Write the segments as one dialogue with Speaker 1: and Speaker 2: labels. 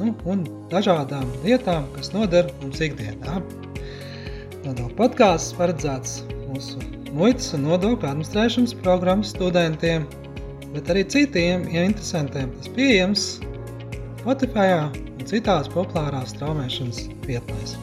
Speaker 1: nu, un dažādām lietām, kas noder mums ikdienā. Nodokļu podkāsts paredzēts mūsu muitas un nodokļu administrēšanas programmas studentiem, bet arī citiem ja interesantiem. Tas pieejams Spotify un citās populārās straumēšanas vietnēs.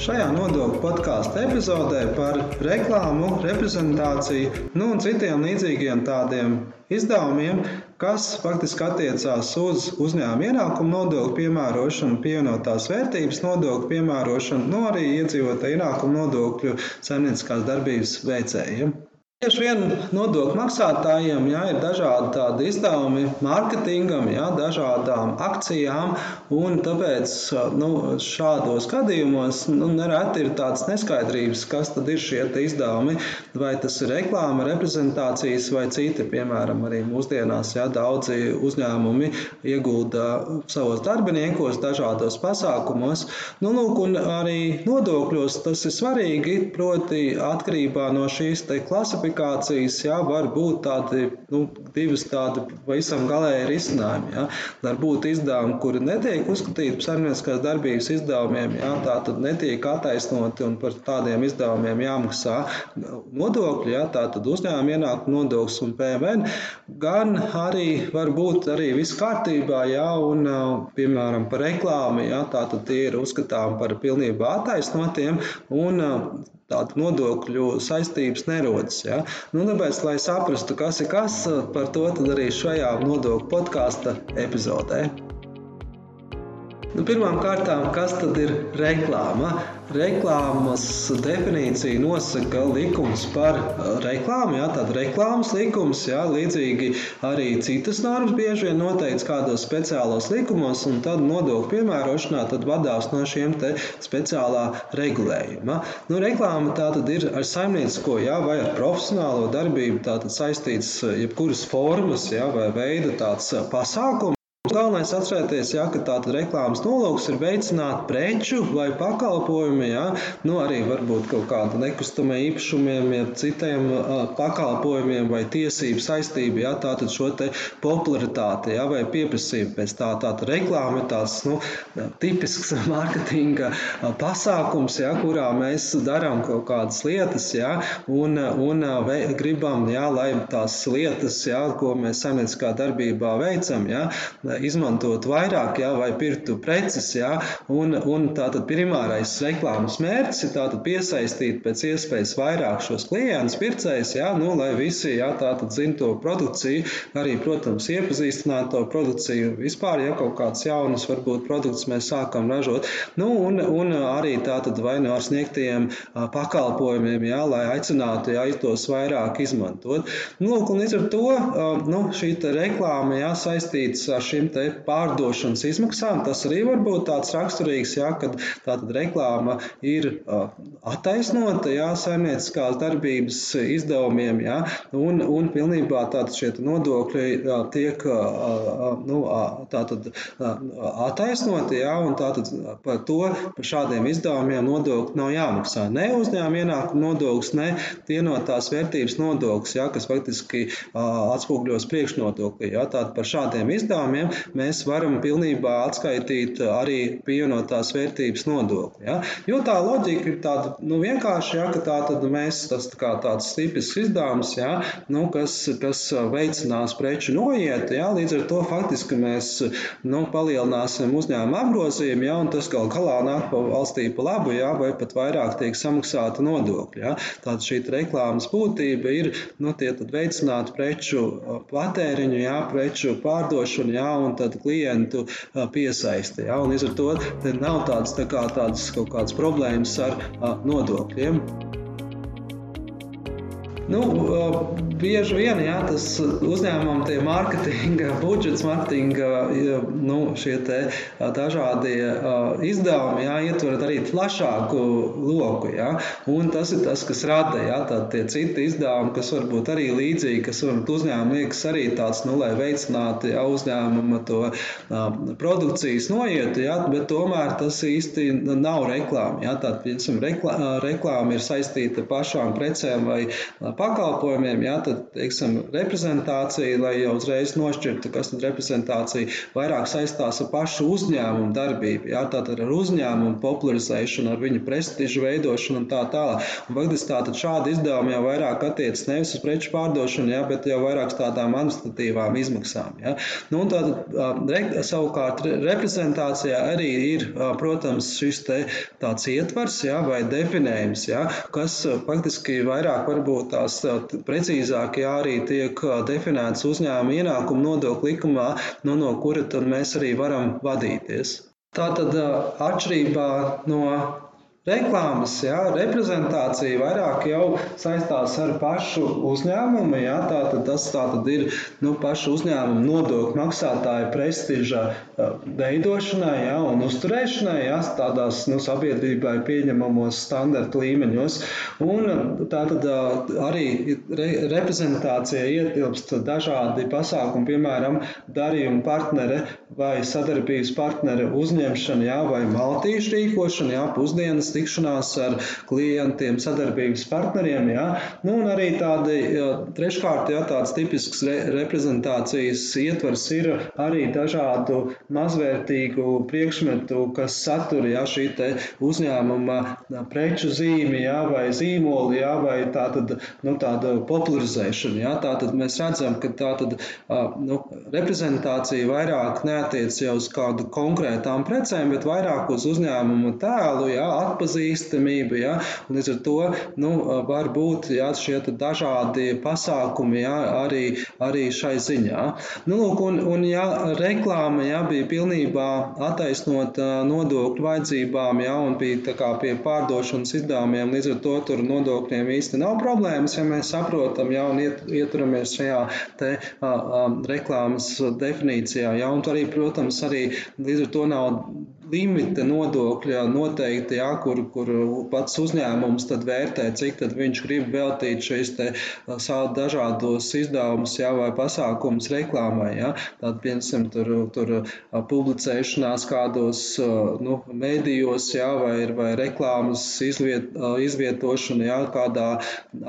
Speaker 1: Šajā nodokļu podkāstu epizodē par reklāmu, reprezentāciju nu un citiem līdzīgiem tādiem izdevumiem kas faktiski attiecās uz uzņēmuma ienākuma nodokļu piemērošanu, pievienotās vērtības nodokļu piemērošanu, no nu arī iedzīvotāju ienākuma nodokļu saimnieciskās darbības veicējiem. Tieši vien nodokļu maksātājiem jā, ir dažādi tādi izdevumi mārketingam, jā, dažādām akcijām, un tāpēc nu, šādos gadījumos nu, nereti ir tādas neskaidrības, kas tad ir šie izdevumi, vai tas ir reklāma, reprezentācijas vai citi. Piemēram, arī mūsdienās jā, daudzi uzņēmumi iegulda savos darbiniekos dažādos pasākumos. Nu, lūk, un arī nodokļos tas ir svarīgi, proti atkarībā no šīs klasifikācijas aplikācijas, jā, var būt tādi, nu, divas tādi pavisam galēji risinājumi. Jā. Var būt izdevumi, kuri netiek uzskatīti par saimnieciskās darbības izdevumiem, jā, tā tad netiek attaisnoti un par tādiem izdevumiem jāmaksā nodokļi, jā, tā tad uzņēmuma ienākuma nodoklis un PMN, gan arī var būt arī viss kārtībā, jā, un, piemēram, par reklāmu, jā, tā tad tie ir uzskatām par pilnībā attaisnotiem un tādu nodokļu saistības nerodas. Ja? Nu, tāpēc, lai saprastu, kas ir kas, par to arī šajā nodokļu podkāstu epizodē. Nu, Pirmkārt, kas tad ir reklāma? Reklāmas definīciju nosaka likums par reklāmu. Jā, tāda reklāmas likums, jā, līdzīgi arī citas normas bieži vien noteikts kādos speciālos likumos, un tad nodokļu piemērošanā tad vadās no šiem te speciālā regulējuma. Nu, reklāma tā tad ir ar saimniecisko jā, vai ar profesionālo darbību tātad saistīts uh, jebkuras formas jā, vai veida tāds pasākums. Galvenais atcerēties, ja, ka tāda reklāmas nolūks ir veicināt preču vai pakalpojumu, ja, nu arī varbūt kaut kādu nekustamā īpašumiem, ja citiem uh, pakalpojumiem vai tiesību saistību, ja, tātad šo te popularitāti, ja, vai pieprasījumu pēc tā, tāda reklāma ir tāds, nu, tipisks mārketinga pasākums, ja, kurā mēs darām kaut kādas lietas, ja, un, un ve, gribam, ja, lai tās lietas, ja, ko mēs saimnieciskā darbībā veicam, ja, izmantot vairāk, jā, vai pirktu preces. Jā, un, un tātad primārais reklāmas mērķis ir tātad piesaistīt pēc iespējas vairāk šos klientus, pircējus, jā, nu, lai visi jā, tātad zina to produkciju, arī, protams, iepazīstināt to produkciju. Vispār, ja kaut kāds jaunas, varbūt produkts mēs sākam ražot, nu, un, un arī tātad vai no ar sniegtiem pakalpojumiem, jā, lai aicinātu jā, tos vairāk izmantot. Nu, lūk, un līdz ar to nu, šī reklāma jā, saistīts ar šīm pārdošanas izmaksām. Tas arī var būt tāds raksturīgs, ja, kad tātad reklāma ir attaisnota jā, saimnieciskās darbības izdevumiem, jā, un, un pilnībā tātad šie nodokļi tiek nu, tātad attaisnoti, jā, un tātad par to, par šādiem izdevumiem nodokļi nav jāmaksā. Ne uzņēmuma ienākuma nodoklis, ne pienotās vērtības nodoklis, jā, kas faktiski atspūgļos priekšnodokli. Jā, tātad par šādiem izdevumiem mēs varam pilnībā atskaitīt arī pievienotās vērtības nodokli. Ja? Jo tā loģika ir tāda nu, vienkārša, ja, ka tā tad mēs tas tā tāds tipisks izdevums, ja, nu, kas, kas veicinās preču noiet, ja, līdz ar to faktiski mēs nu, palielināsim uzņēmuma apgrozījumu, ja, un tas gal galā nāk pa valstī pa labu, ja, vai pat vairāk tiek samaksāta nodokļi. Ja. Tātad šī reklāmas būtība ir nu, veicināt preču patēriņu, ja, preču pārdošanu, ja, un tad klientu piesaisti. Ja? Un līdz ar to nav tādas, tā kā, tādas kaut kādas problēmas ar nodokļiem. Nu, bieži vien jā, tas uzņēmumam tie mārketinga budžets, mārketinga nu, šie dažādie izdevumi jā, ietver arī plašāku loku. Jā. Un tas ir tas, kas rada jā, tie citi izdevumi, kas varbūt arī līdzīgi, kas varbūt uzņēmumam liekas arī tāds, nu, lai veicinātu jā, uzņēmuma to produkcijas noietu, jā, bet tomēr tas īsti nav reklāma. Jā. Tātad, piemēram, reklā, reklāma ir saistīta pašām precēm vai pakalpojumiem, jā, tad, teiksim, reprezentācija, lai jau uzreiz nošķirtu, kas tad reprezentācija vairāk saistās ar pašu uzņēmumu darbību, jā, tātad ar uzņēmumu popularizēšanu, ar viņu prestižu veidošanu un tā tālāk. Un faktiski tātad šādi izdevumi jau vairāk attiecas nevis uz preču pārdošanu, jā, bet jau vairāk uz tādām administratīvām izmaksām. Jā. Nu, un tātad, re, savukārt reprezentācijā arī ir, protams, šis te tāds ietvars jā, vai definējums, jā, kas faktiski vairāk varbūt tās precīzāk jā, arī tiek definēts uzņēmuma ienākuma nodokļu likumā, nu, no kura tad mēs arī varam vadīties. Tātad atšķirībā no reklāmas, jā, reprezentācija vairāk jau saistās ar pašu uzņēmumu. Jā, tātad tas tātad ir nu, pašu uzņēmumu nodokļu maksātāju prestiža veidošanai jā, un uzturēšanai, jā, tādās nu, sabiedrībai pieņemamos standarta līmeņos. Un tātad arī re, reprezentācija ietilpst dažādi pasākumi, piemēram, darījuma partnere vai sadarbības partnere uzņemšana, jā, vai maltīšu rīkošana, jā, pusdienas tikšanās ar klientiem, sadarbības partneriem. Jā. Nu, un arī tādi treškārt, jā, tāds tipisks re reprezentācijas ietvers ir arī dažādu mazvērtīgu priekšmetu, kas satur jā, šī uzņēmuma preču zīmi jā, vai zīmoli, jā, vai tātad, nu, tāda popularizēšana. Jā. Tātad mēs redzam, ka tātad, nu, reprezentācija vairāk neatiec jau uz kādu konkrētām precēm, bet vairāk uz uzņēmumu tēlu, jā, atpazīstamību. Ja? Līdz ar to nu, var būt ja, šie dažādi pasākumi ja, arī, arī šai ziņā. Nu, lūk, un, un ja reklāma ja, bija pilnībā attaisnot nodokļu vajadzībām ja, un bija kā, pie pārdošanas izdevumiem, līdz ar to tur nodokļiem īsti nav problēmas, ja mēs saprotam ja, un iet, ieturamies šajā te, a, a, reklāmas definīcijā. Ja, un arī, protams, arī līdz ar to nav limita nodokļa noteikti, jā, kur, kur pats uzņēmums tad vērtē, cik tad viņš grib veltīt šīs te dažādos izdevumus jā, vai pasākumus reklāmai. Jā. Tad, piemēram, tur, tur publicēšanās kādos nu, mēdījos, jā, vai, vai reklāmas izviet, izvietošana jā, kādā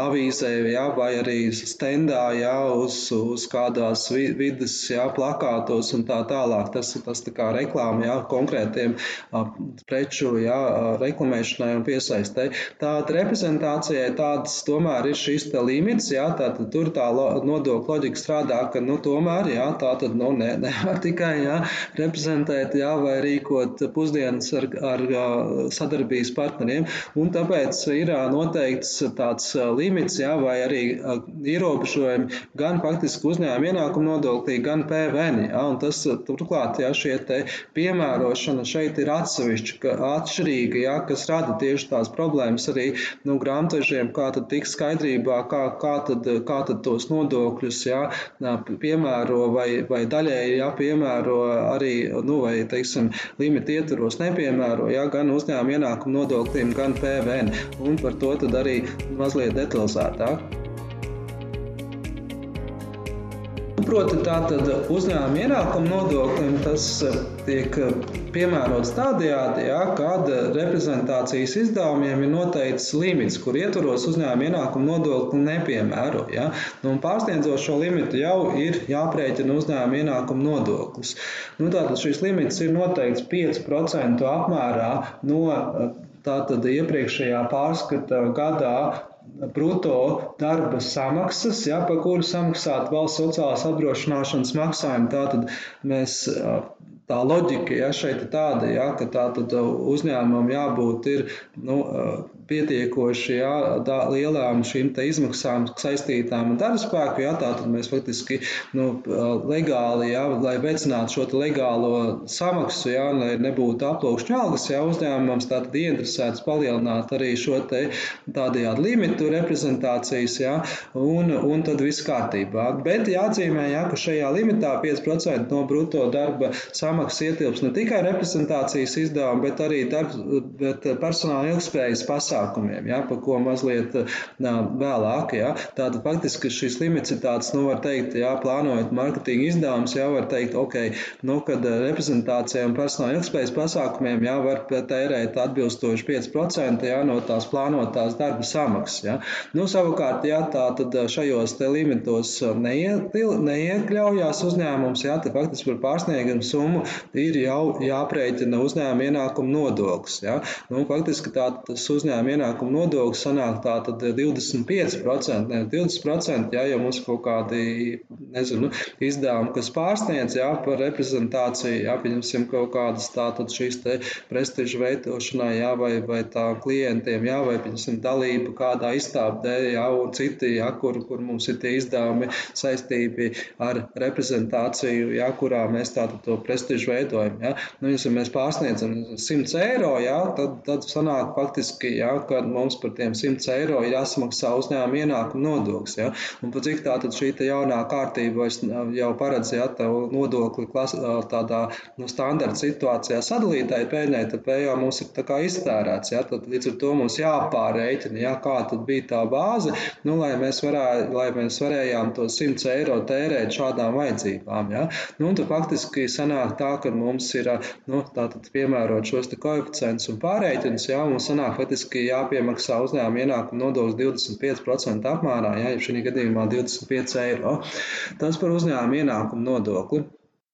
Speaker 1: avīzē, jā, vai arī stendā, jā, uz, uz kādās vidas jā, plakātos un tā tālāk. Tas, tas tā kā reklāma jā, konkrētiem šiem preču jā, reklamēšanai un piesaistē. Tātad reprezentācijai tāds tomēr ir šis limits, jā, tātad tur tā nodokļa loģika strādā, ka nu, tomēr jā, tā tad nu, ne, nevar tikai jā, reprezentēt jā, vai rīkot pusdienas ar, ar sadarbības partneriem, un tāpēc ir noteikts tāds limits jā, vai arī ierobežojumi gan faktiski uzņēmuma ienākuma nodoklī, gan PVN. Jā, tas turklāt jā, šie piemērošana šeit šeit ir atsevišķa, atšķirīga, ja, kas rada tieši tās problēmas arī nu, grāmatvežiem, kā tad tiks skaidrībā, kā, kā, tad, kā tad tos nodokļus ja, piemēro vai, vai daļēji ja, piemēro arī, nu, vai, teiksim, limita ietvaros nepiemēro, ja, gan uzņēmuma ienākuma nodokļiem, gan PVN. Un par to tad arī mazliet detalizētāk. Proti, tātad uzņēmuma ienākuma nodoklim tas eh, tiek eh, piemērots tādējādi, ja, kad reprezentācijas izdevumiem ir noteikts limits, kur ietvaros uzņēmuma ienākuma nodokli nepiemēro. Ja. Nu, pārsniedzot šo limitu jau ir jāprēķina uzņēmuma ienākuma nodoklis. Nu, tātad šis limits ir noteikts 5% apmērā no eh, tātad iepriekšējā pārskata gadā bruto darba samaksas, ja, par kuru samaksāt valsts sociālās apdrošināšanas maksājumu. Tātad mēs tā loģika ja, šeit ir tāda, ja, ka tā tad uzņēmumam jābūt ir, nu, pietiekoši jā, da, lielām šīm izmaksām saistītām ar darba spēku. Jā, tātad mēs faktiski nu, legāli, jā, lai veicinātu šo legālo samaksu, jā, lai nebūtu aploksņu algas, jā, uzņēmums tātad ieinteresēts palielināt arī šo te tādajādi limitu reprezentācijas, jā, un, un tad viss kārtībā. Bet jāatzīmē, jā, ka šajā limitā 5% no bruto darba samaksas ietilps ne tikai reprezentācijas izdevumi, bet arī darbs, bet personāla ilgspējas pasākumiem, jā, par ko mazliet nā, vēlāk. Jā. Tātad faktiski ir tāds, nu, var teikt, jā, plānojot marketinga izdevumus, jā, var teikt, ok, nu, kad reprezentācijām personāla ilgspējas pasākumiem, jā, var tērēt atbilstoši 5% jā, no tās plānotās darba samaksas. Jā. Nu, savukārt, jā, tā tad šajos te limitos neiekļaujās uzņēmums, jā, tad faktiski par pārsniegumu summu ir jau jāprēķina uzņēmuma ienākuma nodoklis. Ja? Nu, faktiski tā, tas uzņēmuma ienākuma nodoklis sanāk tātad 25%, nevis 20%, ja, ja mums kaut kādi nezinu, izdevumi, kas pārsniedz ja, par reprezentāciju, ja, pieņemsim kaut kādas tātad šīs te prestižu veidošanai, ja, vai, vai tā klientiem, ja, vai, pieņemsim, dalību kādā izstāpdē, ja, un citi, ja, kur, kur mums ir tie izdevumi saistīti ar reprezentāciju, ja, kurā mēs tātad to prestižu veidojam. Ja. Nu, ja mēs pārsniedzam 100 eiro, ja, tad, tad sanāk faktiski, ja, ka mums par tiem 100 eiro ir jāsamaksā uzņēmuma ienākuma nodoklis. Ja. Un pat cik tā tad šī jaunā kārtība jau paredz, ja tev nodokli klas, tādā nu, standarta situācijā sadalītāji pēļņai, tad pējā mums ir tā kā iztērēts. Ja. Tad līdz ar to mums jāpārreķina, ja, kā tad bija tā bāze, nu, lai, mēs varē, lai mēs varējām to 100 eiro tērēt šādām vajadzībām. Ja. Nu, tad faktiski sanāk tā, ka mums ir nu, piemērot šos koeficientus un pārreikinus, jā, mums sanāk faktiski jāpiemaksā uzņēmuma ienākuma nodoklis 25% apmērā, ja šī gadījumā 25 eiro. Tas par uzņēmuma ienākumu nodokli.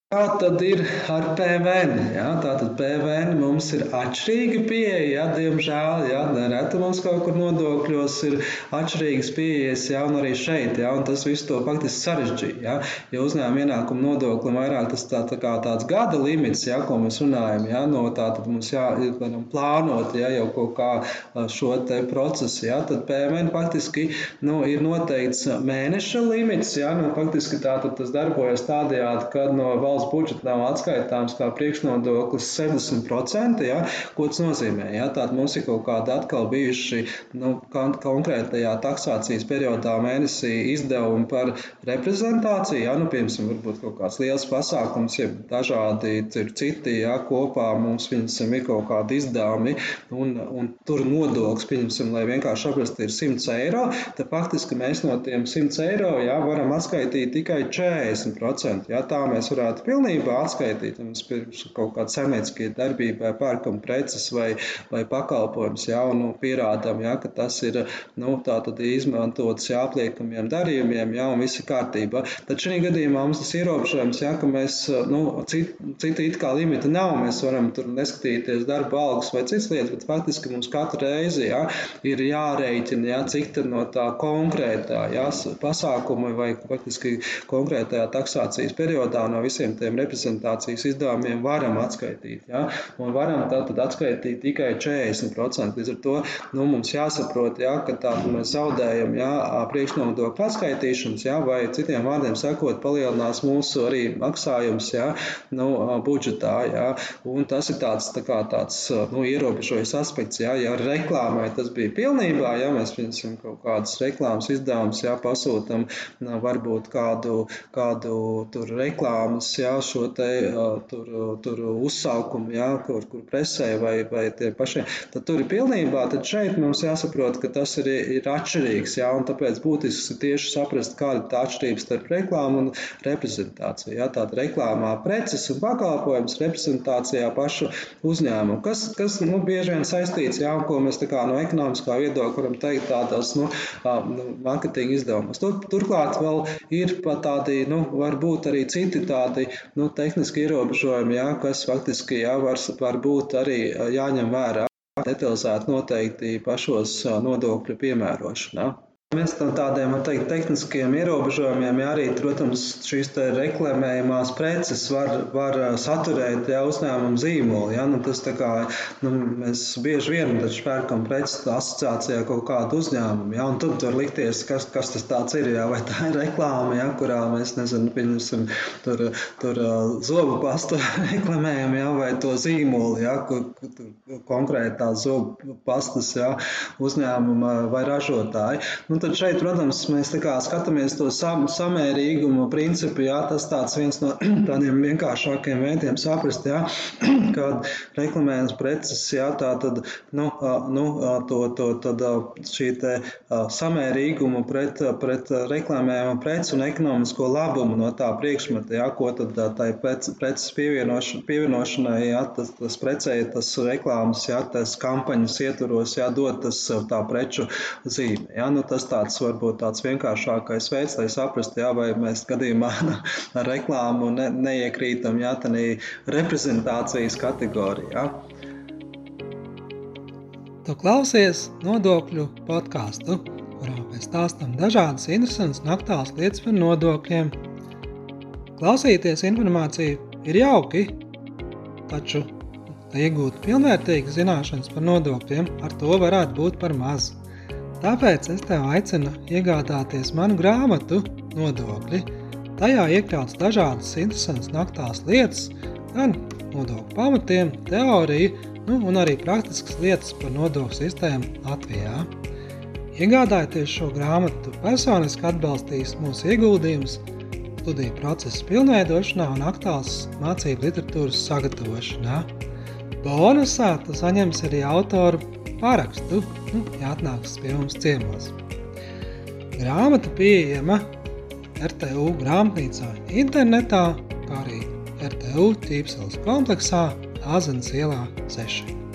Speaker 1: Kā tad ir ar PVN? Jā, tātad PVN mums ir atšķirīga pieeja, jā, diemžēl. Jā, nereti mums kaut kur nodokļos ir atšķirīgas pieejas, jā, un arī šeit. Jā, un tas viss to faktiski sarežģīja. Jā. Ja uzņēmuma ienākuma nodoklim vairāk tas tā, tā kā tāds gada limits, jā, ko mēs runājam, jā, no tā tad mums jāvaram plānot, jā, jau kaut kā šo te procesu, jā, tad PVN faktiski, nu, ir noteikts mēneša limits, jā, nu, faktiski tā tad tas darbojas tādējādi, kad no valsts valsts budžeta nav atskaitāms kā priekšnodoklis 60%. Ja? Ko tas nozīmē? Ja? Tātad mums ir kaut kādi atkal bijuši nu, konkrētajā taksācijas periodā mēnesī izdevumi par reprezentāciju. Ja? Nu, piemēram, varbūt kaut kāds liels pasākums, ja dažādi ir citi, ja kopā mums viņam ir kaut kādi izdevumi un, un tur nodoklis, pieņemsim, lai vienkārši saprastu, ir 100 eiro, tad faktiski mēs no tiem 100 eiro ja, varam atskaitīt tikai 40%. Ja? Tā mēs varētu pilnībā atskaitīt. Mums pirms kaut kāda saimnieciskā darbība pērkam preces vai, vai pakalpojumus, jā, un nu, pierādām, jā, ka tas ir nu, izmantots jā, apliekamiem darījumiem, jā, un viss ir kārtībā. Tad šī gadījumā mums tas ierobežojums, jā, ka mēs nu, cit it kā limita nav. Mēs varam tur neskatīties darba algas vai citas lietas, bet faktiski mums katru reizi jā, ir jārēķina, jā, cik no tā konkrētā jā, pasākuma vai faktiski konkrētajā taksācijas periodā no visiem tiem reprezentācijas izdevumiem varam atskaitīt. Ja? Un varam tātad atskaitīt tikai 40%. Līdz ar to nu, mums jāsaprot, ja, ka tātad mēs zaudējam ja, priekšnodokļu atskaitīšanas, ja, vai citiem vārdiem sakot, palielinās mūsu arī maksājums ja, nu, budžetā. Ja? Un tas ir tāds, tā kā, tāds nu, ierobežojis aspekts. Ja, ja reklāmai tas bija pilnībā, ja mēs piemēram kaut kādas reklāmas izdevumus ja, pasūtam, varbūt kādu, kādu tur reklāmas ja, jā, šo te, tur, tur uzsaukumu, jā, kur, kur presē vai, vai tie paši, tad tur ir pilnībā, tad šeit mums jāsaprot, ka tas ir, ir atšķirīgs, jā, un tāpēc būtisks ir tieši saprast, kāda ir tā atšķirība starp reklāmu un reprezentāciju. Jā, tāda reklāmā preces un pakalpojums, reprezentācijā pašu uzņēmumu, kas, kas nu, bieži vien saistīts, jā, ko mēs tā kā no ekonomiskā viedokļa varam teikt tādās, nu, nu mārketinga izdevumus. Tur, turklāt vēl ir pat tādi, nu, varbūt arī citi tādi nu, tehniski ierobežojumi, jā, kas faktiski jā, var, var būt arī jāņem vērā detalizēti noteikti pašos nodokļu piemērošanā. Viens no tādiem teikt, tehniskiem ierobežojumiem, ja arī, protams, šīs reklamējumās preces var, var saturēt ja, uzņēmumu zīmolu. Ja, nu, tas kā, nu, mēs bieži vien pērkam preces asociācijā kaut kādu uzņēmumu, ja, un tad var likties, kas, kas tas ir. Ja, vai tā ir reklāma, ja, kurā mēs nezinu, pieņemsim, tur, tur zobu pastu reklamējam, ja, vai to zīmolu, ja, kur, kur konkrētā zobu pastas ja, uzņēmuma vai ražotāja. Nu, Un tad šeit, protams, mēs skatāmies to sam, samērīgumu principu. Jā, tas tāds viens no tādiem vienkāršākiem veidiem saprast, jā, kad reklamējas preces, jā, tā tad, nu, nu to, to, tad šī te samērīgumu pret, pret reklamējumu preci un ekonomisko labumu no tā priekšmeta, jā, ko tad tai preces pievienoš, pievienošanai, jā, tas, tas precēja, tas reklāmas, jā, tas kampaņas ietvaros, jā, dot tas tā preču zīme. Jā, nu, tas tāds varbūt tāds vienkāršākais veids, lai saprastu, jā, vai mēs gadījumā ar reklāmu ne, neiekrītam jā, reprezentācijas kategorijā.
Speaker 2: Tu klausies nodokļu podkāstu, kurā mēs stāstām dažādas interesantas un aktuālas lietas par nodokļiem. Klausīties informāciju ir jauki, taču, lai iegūtu pilnvērtīgas zināšanas par nodokļiem, ar to varētu būt par mazu. Tāpēc es tev aicinu iegādāties manu grāmatu Nodokļi. Tajā iekļauts dažādas interesantas naktās lietas, gan nodokļu pamatiem, teoriju, nu, un arī praktiskas lietas par nodokļu sistēmu Latvijā. Iegādājoties šo grāmatu, personiski atbalstīs mūsu ieguldījumus studiju procesa pilnveidošanā un aktuālas mācību literatūras sagatavošanā. Bonusā tu saņemsi arī autoru parakstu, nu, ja atnāks pie mums ciemos. Grāmata pieejama RTU grāmatnīcā internetā, kā arī RTU ķīpseles kompleksā Āzenes ielā 6.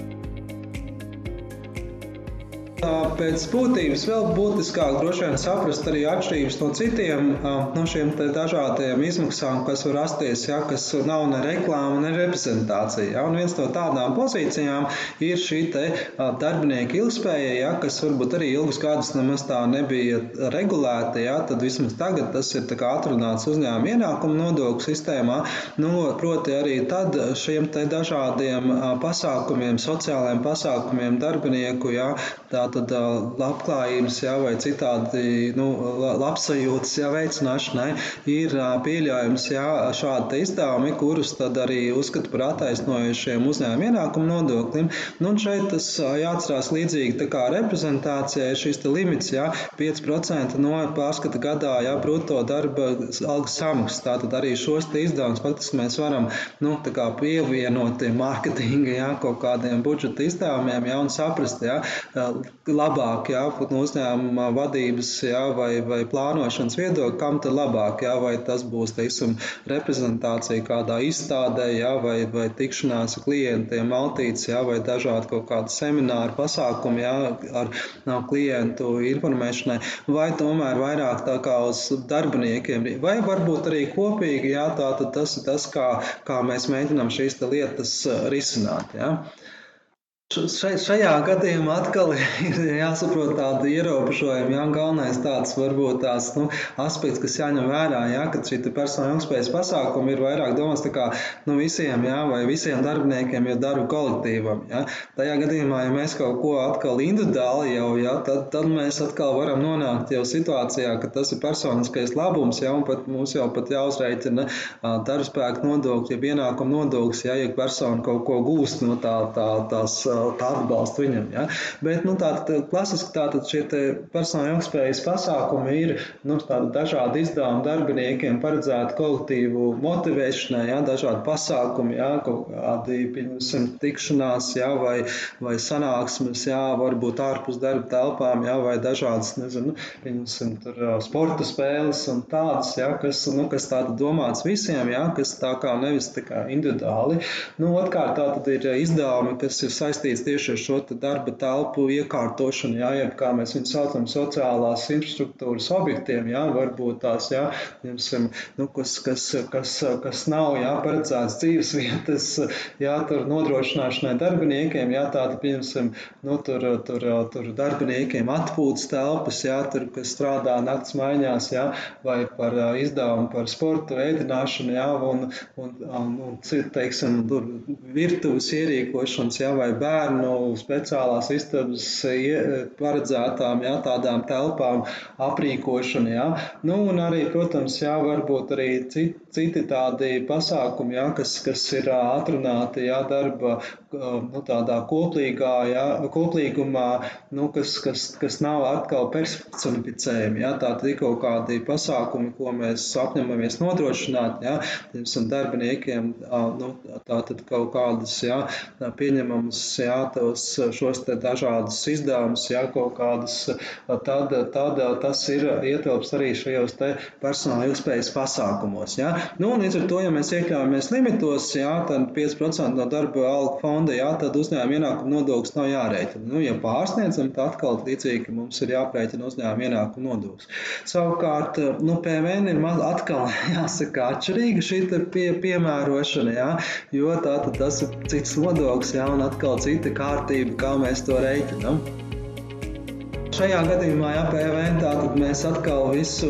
Speaker 1: Pēc būtības vēl būtiskāk droši vien saprast arī atšķirības no citiem no šiem dažādiem izmaksām, kas var rasties, ja, kas nav ne reklāma, ne reprezentācija. Ja. Un viens no tādām pozīcijām ir šī darbinieka ilgspēja, ja, kas varbūt arī ilgus gadus nemaz tā nebija regulēta. Ja, tad vismaz tagad tas ir atrunāts uzņēmuma ienākuma nodokļu sistēmā. Nu, proti arī tad šiem dažādiem pasākumiem, sociālajiem pasākumiem darbinieku, ja, tā tātad labklājības jā, vai citādi nu, labsajūtas jā, veicināšanai ir pieļaujams jā, šādi izdevumi, kurus tad arī uzskata par attaisnojušiem uzņēmuma ienākumu nodoklim. Nu, šeit tas jāatcerās līdzīgi tā kā reprezentācijai šis limits jā, 5% no pārskata gadā jā, bruto darba algas samaksas. Tātad arī šos izdevumus faktiski mēs varam nu, pievienot mārketinga jā, kaut kādiem budžeta izdevumiem jā, un saprast, jā, labāk, jā, no uzņēmuma vadības jā, vai, vai plānošanas viedokļa, kam tad labāk, jā, vai tas būs, teiksim, reprezentācija kādā izstādē, jā, vai, vai tikšanās ar klientiem, maltītes, jā, vai dažādi kaut kādi semināri, pasākumi, jā, ar no klientu informēšanai, vai tomēr vairāk tā kā uz darbiniekiem, vai varbūt arī kopīgi, jā, tā tad tas ir tas, kā, kā mēs mēģinām šīs lietas risināt, jā. Šajā gadījumā atkal ir jāsaprot tādi ierobežojumi. Jā, galvenais tāds varbūt tās nu, aspekts, kas jāņem vērā, jā, ka šī persona ilgspējas pasākuma ir vairāk domāts kā nu, visiem, jā, vai visiem darbiniekiem, jo darbu kolektīvam. Jā. Tajā gadījumā, ja mēs kaut ko atkal individuāli jau, jā, tad, tad mēs atkal varam nonākt jau situācijā, ka tas ir personiskais labums, jā, un pat mums jau pat jāuzreikina darbspēku nodokļi, ja ienākuma nodoklis, jā, ja persona kaut ko gūst no tā, tā, tās tā atbalstu viņam. Ja? Bet nu, tātad, klasiski tātad šie personāla ilgspējas pasākumi ir nu, dažādi izdevumi darbiniekiem, paredzēti kolektīvu motivēšanai, ja? dažādi pasākumi, ja? kaut kādi pieņemsim, tikšanās ja? vai, vai sanāksmes, ja? varbūt ārpus darba telpām, ja? vai dažādas nezinu, pieņemsim, tur, sporta spēles un tādas, ja? kas, nu, kas tāda domāts visiem, ja? kas tā kā nevis tā kā individuāli. Nu, Otrkārt, tā tad ir izdevumi, kas ir saistīti saistīts tieši ar šo darba telpu iekārtošanu, jā, jeb kā mēs viņu saucam, sociālās infrastruktūras objektiem, jā, varbūt tās, jā, jumsim, nu, kas, kas, kas, kas nav, jā, paredzēts dzīves vietas, jā, tur nodrošināšanai darbiniekiem, jā, tāda, piemēram, nu, tur, tur, tur darbiniekiem atpūtas telpas, jā, tur, kas strādā nakts maiņās, jā, vai par izdevumu par sportu veidināšanu, jā, un, un, un, un teiksim, tur virtuves ierīkošanas, jā, vai bērnu speciālās istabas paredzētām, jā, tādām telpām aprīkošana, jā. Nu, un arī, protams, jā, varbūt arī citi, citi tādi pasākumi, jā, kas, kas ir atrunāti, jā, darba, nu, tādā koplīgā, jā, koplīgumā, nu, kas, kas, kas nav atkal personificējumi, jā, ir kaut kādi pasākumi, ko mēs apņemamies nodrošināt, jā, piemēram, darbiniekiem, nu, tātad kaut kādas, jā, pieņemamas, jā, tos, šos te dažādus izdevumus, jā, kaut kādas, tad, tad tas ir ietilps arī šajos te personāla ilgspējas pasākumos, jā. Nu, un līdz ar to, ja mēs iekļaujamies limitos, jā, tad 5% no darba algu fonda, jā, tad uzņēmuma ienākuma nodoklis nav jārēķina. Nu, ja pārsniedzam, tad atkal līdzīgi mums ir jāprēķina uzņēmuma ienākuma nodoklis. Savukārt, nu, PVN ir maz atkal jāsaka atšķirīga šī pie, piemērošana, jā, jo tā tad tas ir cits nodoklis, jā, un atkal cita kārtība, kā mēs to reiķinām. Šajā gadījumā, ja PVN, tātad mēs atkal visu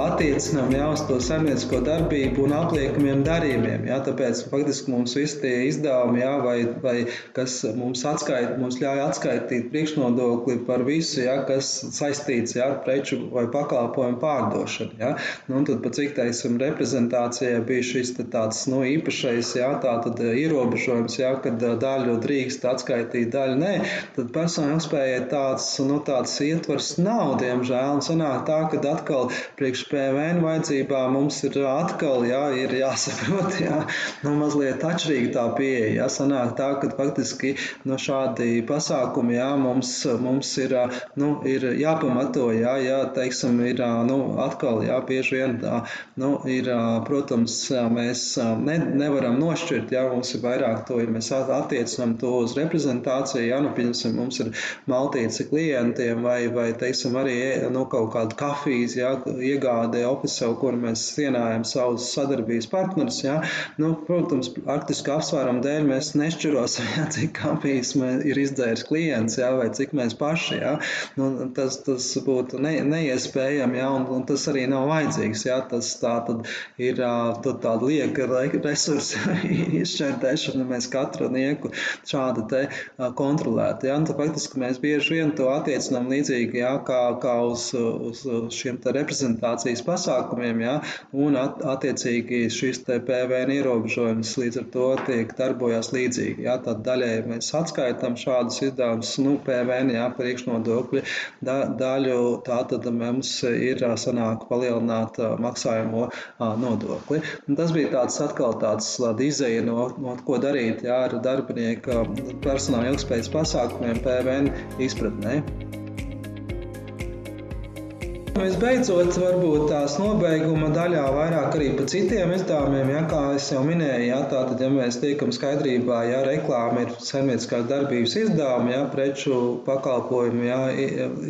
Speaker 1: attiecinām jā, uz to saimniecisko darbību un apliekamiem darījumiem. Jā, tāpēc faktiski mums visi tie izdevumi, jā, vai, vai kas mums, atskait, mums ļauj atskaitīt priekšnodokli par visu, jā, kas saistīts jā, ar preču vai pakalpojumu pārdošanu. Jā. Nu, tad, pat cik teiksim, reprezentācijai bija šis tāds nu, īpašais jā, tātad, ierobežojums, jā, kad daļu drīkst atskaitīt, daļu nē, tad personāla spējai tāds, nu, tāds tāds ietvers nav, diemžēl. Un sanāk tā, ka atkal priekš PVN vajadzībām mums ir atkal jā, ir jāsaprot, jā, nu, mazliet atšķirīga tā pieeja. Jā, sanāk tā, ka faktiski no šādi pasākumi jā, mums, mums ir, nu, ir jāpamato, jā, jā, teiksim, ir nu, atkal, jā, bieži vien, nu, ir, protams, mēs ne, nevaram nošķirt, jā, mums ir vairāk to, ja mēs attiecinām to uz reprezentāciju, jā, nu, pieņemsim, mums ir maltīci klienti, klientiem vai, vai teiksim, arī nu, kaut kādu kafijas jā, iegādē ofisu, kur mēs cienājam savus sadarbības partnerus. Jā. Nu, protams, arktiska apsvēruma dēļ mēs nešķirosim, jā, cik kafijas ir izdzēris klients jā, vai cik mēs paši. Jā. Nu, tas, tas būtu ne, neiespējami jā, un, un tas arī nav vajadzīgs. Jā. Tas tā tad ir tāda lieka resursa izšķērdēšana, mēs katru nieku šādi te kontrolētu. Un, tad, faktiski mēs bieži vien to attiecinām pavisam līdzīgi jā, kā, kā uz, uz šiem reprezentācijas pasākumiem, jā, un at, attiecīgi šis PVN ierobežojums līdz ar to tiek darbojās līdzīgi. Jā, tad daļai mēs atskaitām šādus izdevumus, nu, PVN, jā, priekšnodokļi, da, daļu tā tad mums ir sanāk palielināt maksājumu nodokli. Un tas bija tāds atkal tāds izēja no, no ko darīt jā, ar darbinieku personāla ilgspējas pasākumiem PVN izpratnē. Visbeidzot, varbūt tās nobeiguma daļā vairāk arī par citiem izdevumiem, ja, kā es jau minēju, ja, tātad, ja mēs tiekam skaidrībā, ja reklāma ir saimnieciskās darbības izdevumi, ja, preču pakalpojumu ja,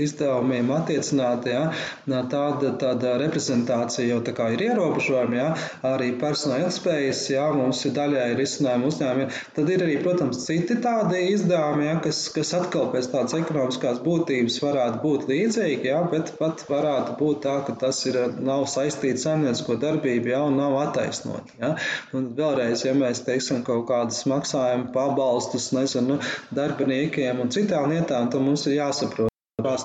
Speaker 1: izdevumiem attiecināti, ja, tāda, tāda reprezentācija jau tā kā ir ierobežojuma, ja, arī personāla ilgspējas, ja, mums ir daļai risinājumi uzņēmumi, tad ir arī, protams, citi tādi izdevumi, ja, kas, kas atkal pēc tādas ekonomiskās būtības varētu būt līdzīgi, ja, bet pat varētu varētu būt tā, ka tas ir, nav saistīts saimniecisko darbību, ja, un nav attaisnot. Ja. Un vēlreiz, ja mēs teiksim kaut kādas maksājuma pabalstus, nezinu, darbiniekiem un citām lietām, tad mums ir jāsaprot. Tās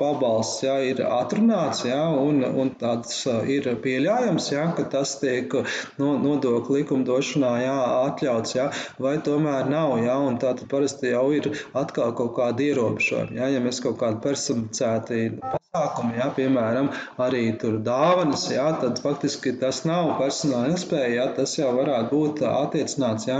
Speaker 1: pabalsts jā, ir atrunāts, jā, un, un tāds ir pieļaujams, jā, ka tas tiek no, nodokļu likumdošanā jā, atļauts, jā, vai tomēr nav. Jā, un tātad parasti jau ir atkal kaut kāda ierobežojuma. Ja mēs kaut kādu personificēti pasākumi, jā, piemēram, arī tur dāvanas, jā, tad faktiski tas nav personāla ilgspēja, jā, tas jau varētu būt attiecināts jā,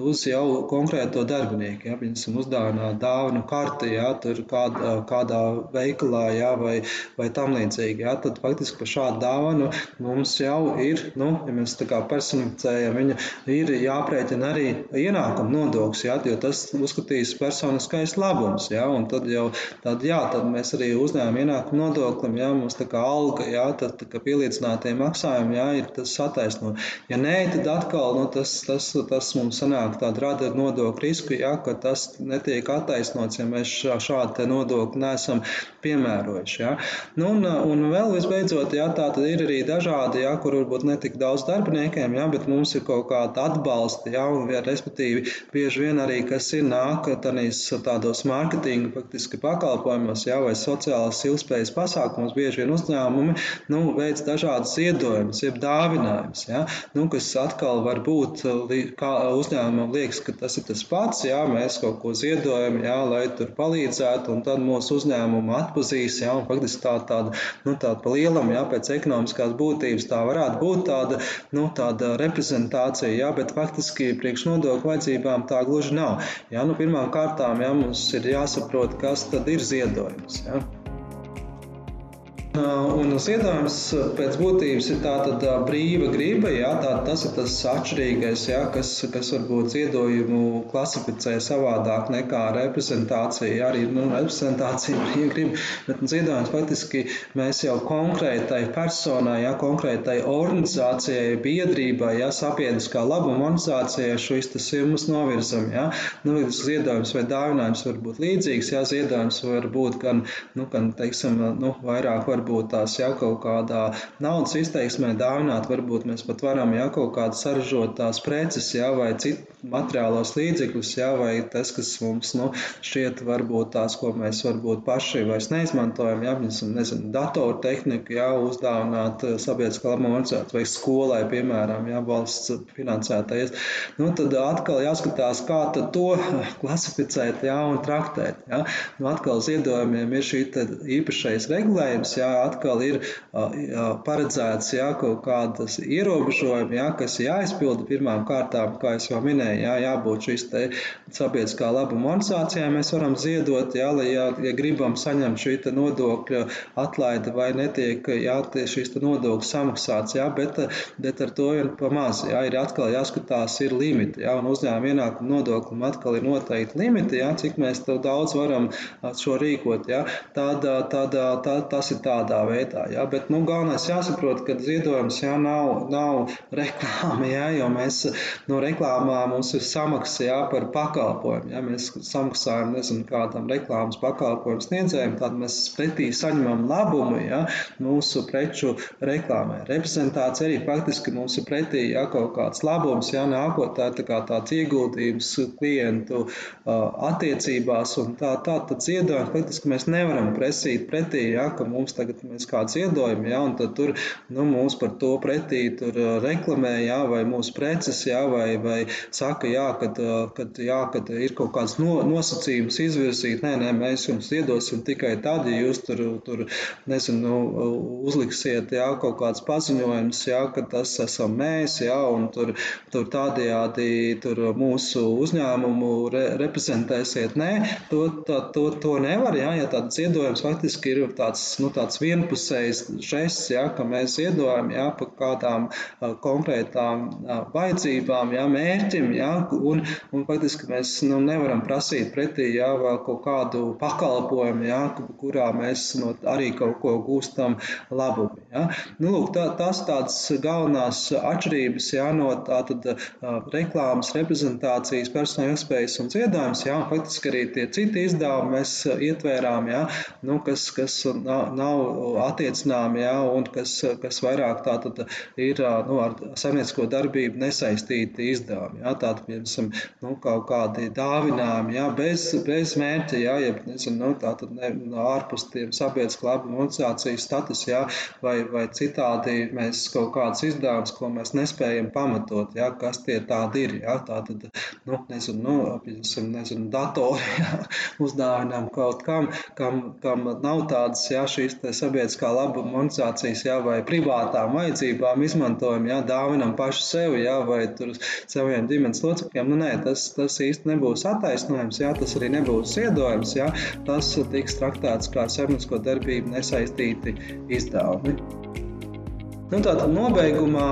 Speaker 1: uz jau konkrēto darbinieku. Jā, piemēram, uzdāvināt dāvanu karti, jā, tur kādā, kādā veikalā, jā, vai, vai tam līdzīgi. Jā, tad faktiski par šādu dāvanu mums jau ir, nu, ja mēs tā kā personificējam viņu, ir jāprēķina arī ienākuma nodoklis, jā, jo tas uzskatīs personiskais labums, jā, un tad jau, tad jā, tad mēs arī uzņēmām ienākumu nodoklim, ja mums tā kā alga, ja, tad tā kā pielīdzinātie maksājumi, ja, ir tas attaisno. Ja nē, tad atkal nu, tas, tas, tas mums sanāk tāda rada nodokļu risku, ja, ka tas netiek attaisnots, ja mēs šādu nodokli neesam piemērojuši. Ja. Nu, un, un vēl visbeidzot, ja, tā tad ir arī dažādi, ja, kur varbūt netik daudz darbiniekiem, ja, bet mums ir kaut kāda atbalsta, ja, un, ja, respektīvi bieži vien arī, kas ir nāk tādos mārketinga faktiski pakalpojumos, ja, vai sociālās ilgspējas iespējas pasākumos bieži vien uzņēmumi nu, veic dažādas ziedojumus, jeb dāvinājumus, ja, nu, kas atkal var būt, kā uzņēmumam liekas, ka tas ir tas pats, ja mēs kaut ko ziedojam, ja, lai tur palīdzētu, un tad mūsu uzņēmumu atpazīs, ja, un faktiski tā tāda, nu, tāda pa lielam, ja, pēc ekonomiskās būtības tā varētu būt tāda, nu, tāda reprezentācija, ja, bet faktiski priekš nodokļu vajadzībām tā gluži nav. Ja, nu, pirmām kārtām, ja, mums ir jāsaprot, kas tad ir ziedojums. Ja. Un ziedojums pēc būtības ir tāda brīva griba, jā, tā, tas ir tas atšķirīgais, jā, kas, kas varbūt ziedojumu klasificē savādāk nekā reprezentācija. Jā, arī nu, reprezentācija ir brīva griba, bet ziedojums faktiski mēs jau konkrētai personai, jā, konkrētai organizācijai, biedrībai, jā, sabiedriskā labuma organizācijai šīs summas novirzam. Jā. Nu, ziedojums vai dāvinājums var būt līdzīgs, jā, ziedojums var būt gan, nu, gan teiksim, nu, vairāk var varbūt tās jau kaut kādā naudas izteiksmē dāvināt, varbūt mēs pat varam jau kaut kādu saražotās preces, jā, vai citu materiālos līdzekļus, jā, vai tas, kas mums nu, šķiet varbūt tās, ko mēs varbūt paši vairs neizmantojam, jā, piemēram, nezinu, datoru tehniku, jā, uzdāvināt sabiedriskā labuma organizācijai vai skolai, piemēram, jā, valsts finansētais. Nu, tad atkal jāskatās, kā to klasificēt, jā, un traktēt, jā. Nu, atkal ziedojumiem ir šī īpašais regulējums, jā, atkal ir paredzēts jā, kaut kādas ierobežojumi, jā, kas jāizpilda pirmām kārtām, kā jau minēju, jā, jābūt šīs sabiedriskā labuma organizācijā. Mēs varam ziedot, jā, lai, jā, ja gribam saņemt šī nodokļa atlaide vai netiek jā, šīs nodokļu samaksāts, jā, bet, bet ar to vien pamaz. Jā, ir atkal jāskatās, ir limiti, jā, un uzņēmuma ienākuma nodoklim atkal ir noteikti limiti, jā, cik mēs daudz varam šo rīkot. Jā. Tāda, tāda, tā, tas ir tā tādā veidā. Ja? Bet nu, galvenais jāsaprot, ka ziedojums ja, nav, nav reklāma, ja? jo mēs no reklāmā mums ir samaksa ja, par pakalpojumu. Ja? Mēs samaksājam nezinu, kādam reklāmas pakalpojumu sniedzējiem, tad mēs pretī saņemam labumu ja? mūsu preču reklāmai. Reprezentācija arī faktiski mums ir pretī ja, kaut kāds labums, ja nākotnē tā kā tāds ieguldījums klientu uh, attiecībās un tā, tā tad ziedojums faktiski mēs nevaram presīt pretī, ja, ka mums tagad mēs kādu ziedojam, ja, un tad tur nu, mūs par to pretī tur reklamē, ja, vai mūsu preces, ja, vai, vai saka, jā, kad, kad, jā, kad ir kaut kāds no, nosacījums izvirzīt, nē, nē, mēs jums iedosim tikai tad, ja jūs tur, tur nezinu, uzliksiet, jā, kaut kāds paziņojums, jā, ka tas esam mēs, jā, un tur, tur tādējādi tur mūsu uzņēmumu re, reprezentēsiet. Nē, to, tā, to, to nevar, jā, ja tāds ziedojums faktiski ir tāds, nu, tāds vienpusējs žests, ja, ka mēs iedojam ja, par kādām konkrētām vajadzībām, ja, mērķim, ja, un, un faktiski mēs nu, nevaram prasīt pretī ja, vēl kaut kādu pakalpojumu, ja, kurā mēs no, arī kaut ko gūstam labumu. Ja. Nu, lūk, tā, tas tādas galvenās atšķirības ja, no tātad, reklāmas, reprezentācijas, personāla iespējas un ziedojums, ja, un faktiski arī tie citi izdevumi mēs ietvērām, ja, nu, kas, kas nav, nav attiecināmi, ja, un kas, kas vairāk tātad ir nu, ar saimniecisko darbību nesaistīti izdevumi. Ja, tātad, piemēram, nu, kaut kādi dāvinājumi, ja, bez, bez mērķa, ja, ja nezinu, nu, tātad ne, ārpus tiem sabiedriskā labuma organizācijas status, ja, vai, vai citādi mēs kaut kādas izdevumus, ko mēs nespējam pamatot, ja, kas tie tādi ir. Ja, tātad, nu, nezinu, nu, piemēram, nezinu, datoru jā, uzdāvinām kaut kam, kam, kam nav tādas jā, šīs sabiedriskā labuma monetizācijas jā, vai privātām vajadzībām izmantojam, jā, dāvinam paši sev jā, vai saviem ģimenes locekļiem. Nu, nē, tas, tas īsti nebūs attaisnojums, jā, tas arī nebūs ziedojums. Jā, tas tiks traktēts kā sabiedrisko darbību nesaistīti izdevumi. Nu, tātad nobeigumā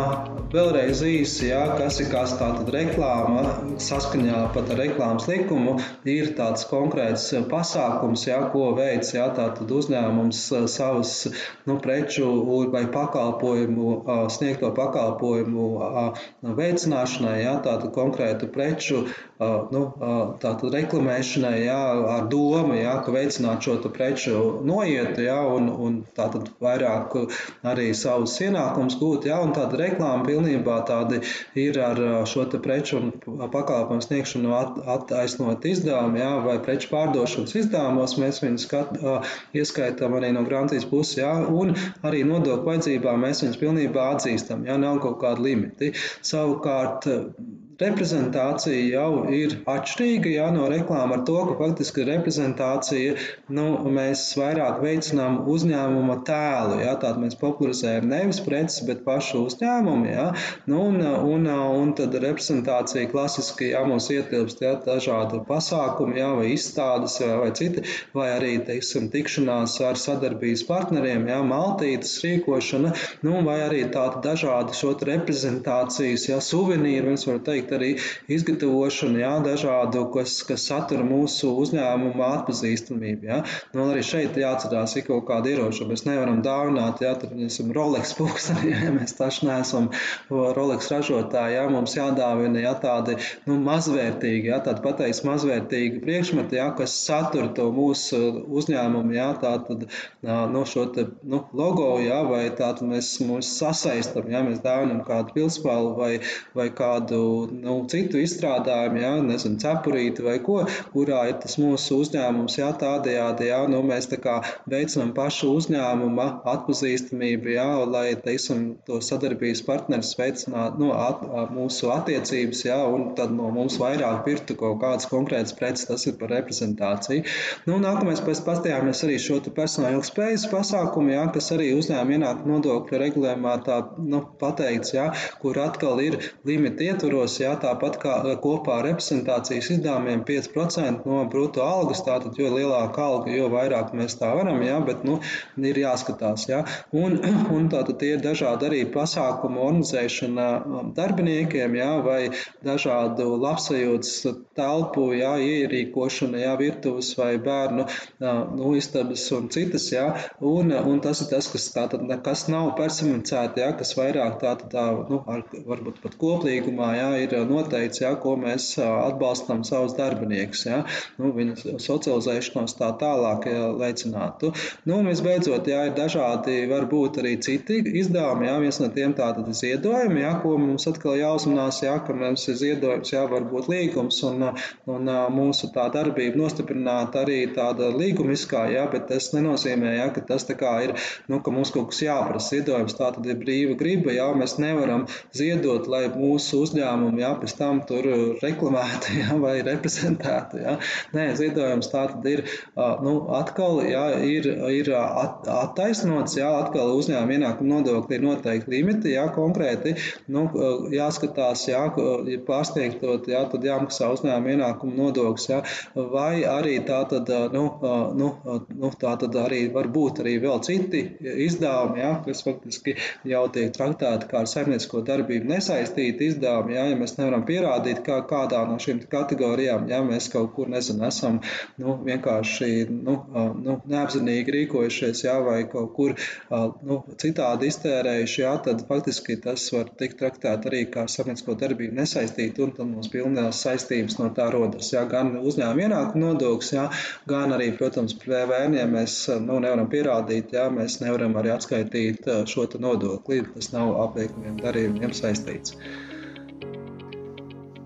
Speaker 1: Vēlreiz īsi, jā, kas ir kas tātad reklāma, saskaņā pat ar reklāmas likumu, ir tāds konkrēts pasākums, jā, ko veids jā, uzņēmums savas nu, preču vai pakalpojumu, sniegto pakalpojumu veicināšanai, jā, tātad konkrētu preču nu, reklamēšanai, jā, ar domu, jā, ka veicināt šo preču noietu, jā, un, un tātad vairāk arī savus ienākumus gūt, jā, un tāda reklāma pilnībā tādi ir ar šo preču un pakalpojumu sniegšanu at, attaisnot izdevumu, jā, vai preču pārdošanas izdevumos. Mēs viņus skat, ieskaitām arī no grāmatīs puses, jā, un arī nodokļu vajadzībām mēs viņus pilnībā atzīstam, ja nav kaut kādi limiti. Savukārt, reprezentācija jau ir atšķirīga jā, no reklāmas ar to, ka faktiski reprezentācija nu, mēs vairāk veicinām uzņēmuma tēlu. Jā, Tātad mēs popularizējam nevis preces, bet pašu uzņēmumu. Jā, nu, un, un, un tad reprezentācija klasiski jā, mums ietilpst jā, dažādi pasākumi, jā, vai izstādes jā, vai citi, vai arī teiksim, tikšanās ar sadarbības partneriem, jā, maltītes rīkošana, nu, vai arī tādi dažādi šo reprezentācijas, jā, suvenīri, mēs varam teikt, arī izgatavošanu, jā, dažādu, kas, kas satura mūsu uzņēmuma atpazīstamību. Jā. Nu, arī šeit jāatcerās, ir kaut kāda ieroča. Mēs nevaram dāvināt, ja tur esam Rolex pulksteni, ja mēs taču neesam Rolex ražotāji. Jā. Mums jādāvina jā, tādi nu, mazvērtīgi, jā, tādi pateiks mazvērtīgi priekšmeti, jā, kas satura to mūsu uzņēmumu, jā, tātad nu, šo te, nu, logo, jā, vai tātad mēs mūs sasaistam, jā, mēs dāvinam kādu pilspālu vai, vai kādu nu, citu izstrādājumu, jā, nezinu, cepurīti vai ko, kurā ir tas mūsu uzņēmums, jā, tādējādi, jā, nu, mēs tā kā veicinām pašu uzņēmuma atpazīstamību, jā, lai, teiksim, to sadarbības partneris veicinātu, nu, at, mūsu attiecības, jā, un tad no mums vairāk pirktu kaut kādas konkrētas preces, tas ir par reprezentāciju. Nu, nākamais pēc pastījāmies arī šo personāla ilgspējas pasākumu, jā, kas arī uzņēmuma ienākuma nodokļu regulējumā tā, nu, pateikts, jā, kur atkal ir limiti ietvaros, jā, tāpat kā kopā ar reprezentācijas izdevumiem 5% no brutto algas. Tātad, jo lielāka alga, jo vairāk mēs tā varam, jā, bet nu, ir jāskatās. Jā. Un, un tātad ir dažādi arī pasākumu organizēšana darbiniekiem, jā, vai dažādu labsajūtas telpu, jā, ierīkošana, jā, virtuves vai bērnu nu, istabas un citas. Jā. Un, un tas ir tas, kas tātad nekas nav personificēti, jā, kas vairāk tātad tā, nu, ar, varbūt pat koplīgumā, jā, ir ir noteikts, ja, ko mēs atbalstam savus darbiniekus, ja, nu, viņu socializēšanos tā tālāk ja, veicinātu. Nu, visbeidzot, ja, ir dažādi, varbūt arī citi izdevumi, ja, viens no tiem tātad ir ziedojumi, ja, ko mums atkal jāuzmanās, ja, ka mums ir ziedojums, ja, varbūt līgums un, un mūsu tā darbība nostiprināt arī tāda līgumiskā, ja, bet tas nenozīmē, ja, ka tas tā kā ir, nu, ka mums kaut kas jāprasa. Ziedojums tā tad ir brīva griba, ja, mēs nevaram ziedot, lai mūsu uzņēmumi, ja, pēc tam tur reklamēta ja, vai reprezentēta. Ja. Nē, ziedojums tā tad ir nu, atkal ja, ir, ir at, attaisnots, ja, atkal uzņēmuma ienākuma nodokļi ir noteikti limiti, ja, konkrēti nu, jāskatās, ja pārsniegtot, ja, tad jāmaksā uzņēmuma ienākuma nodoklis, ja, vai arī tā tad, nu, nu, nu, tā tad arī var būt arī vēl citi izdevumi, ja, kas faktiski jau tiek traktēti kā ar saimniecisko darbību nesaistīti izdevumi, ja, ja mēs nevaram pierādīt, kā kādā no šīm kategorijām, ja mēs kaut kur nezinu, esam nu, vienkārši nu, nu, neapzinīgi rīkojušies, ja, vai kaut kur nu, citādi iztērējuši, ja, tad faktiski tas var tikt traktēt arī kā sabiedrisko darbību nesaistīt, un tad mums pilnās saistības no tā rodas. Ja, gan uzņēmuma ienākuma nodoklis, ja, gan arī, protams, PVN, ja mēs nu, nevaram pierādīt, ja, mēs nevaram arī atskaitīt šo nodokli. Tas nav apliekamiem darījumiem saistīts.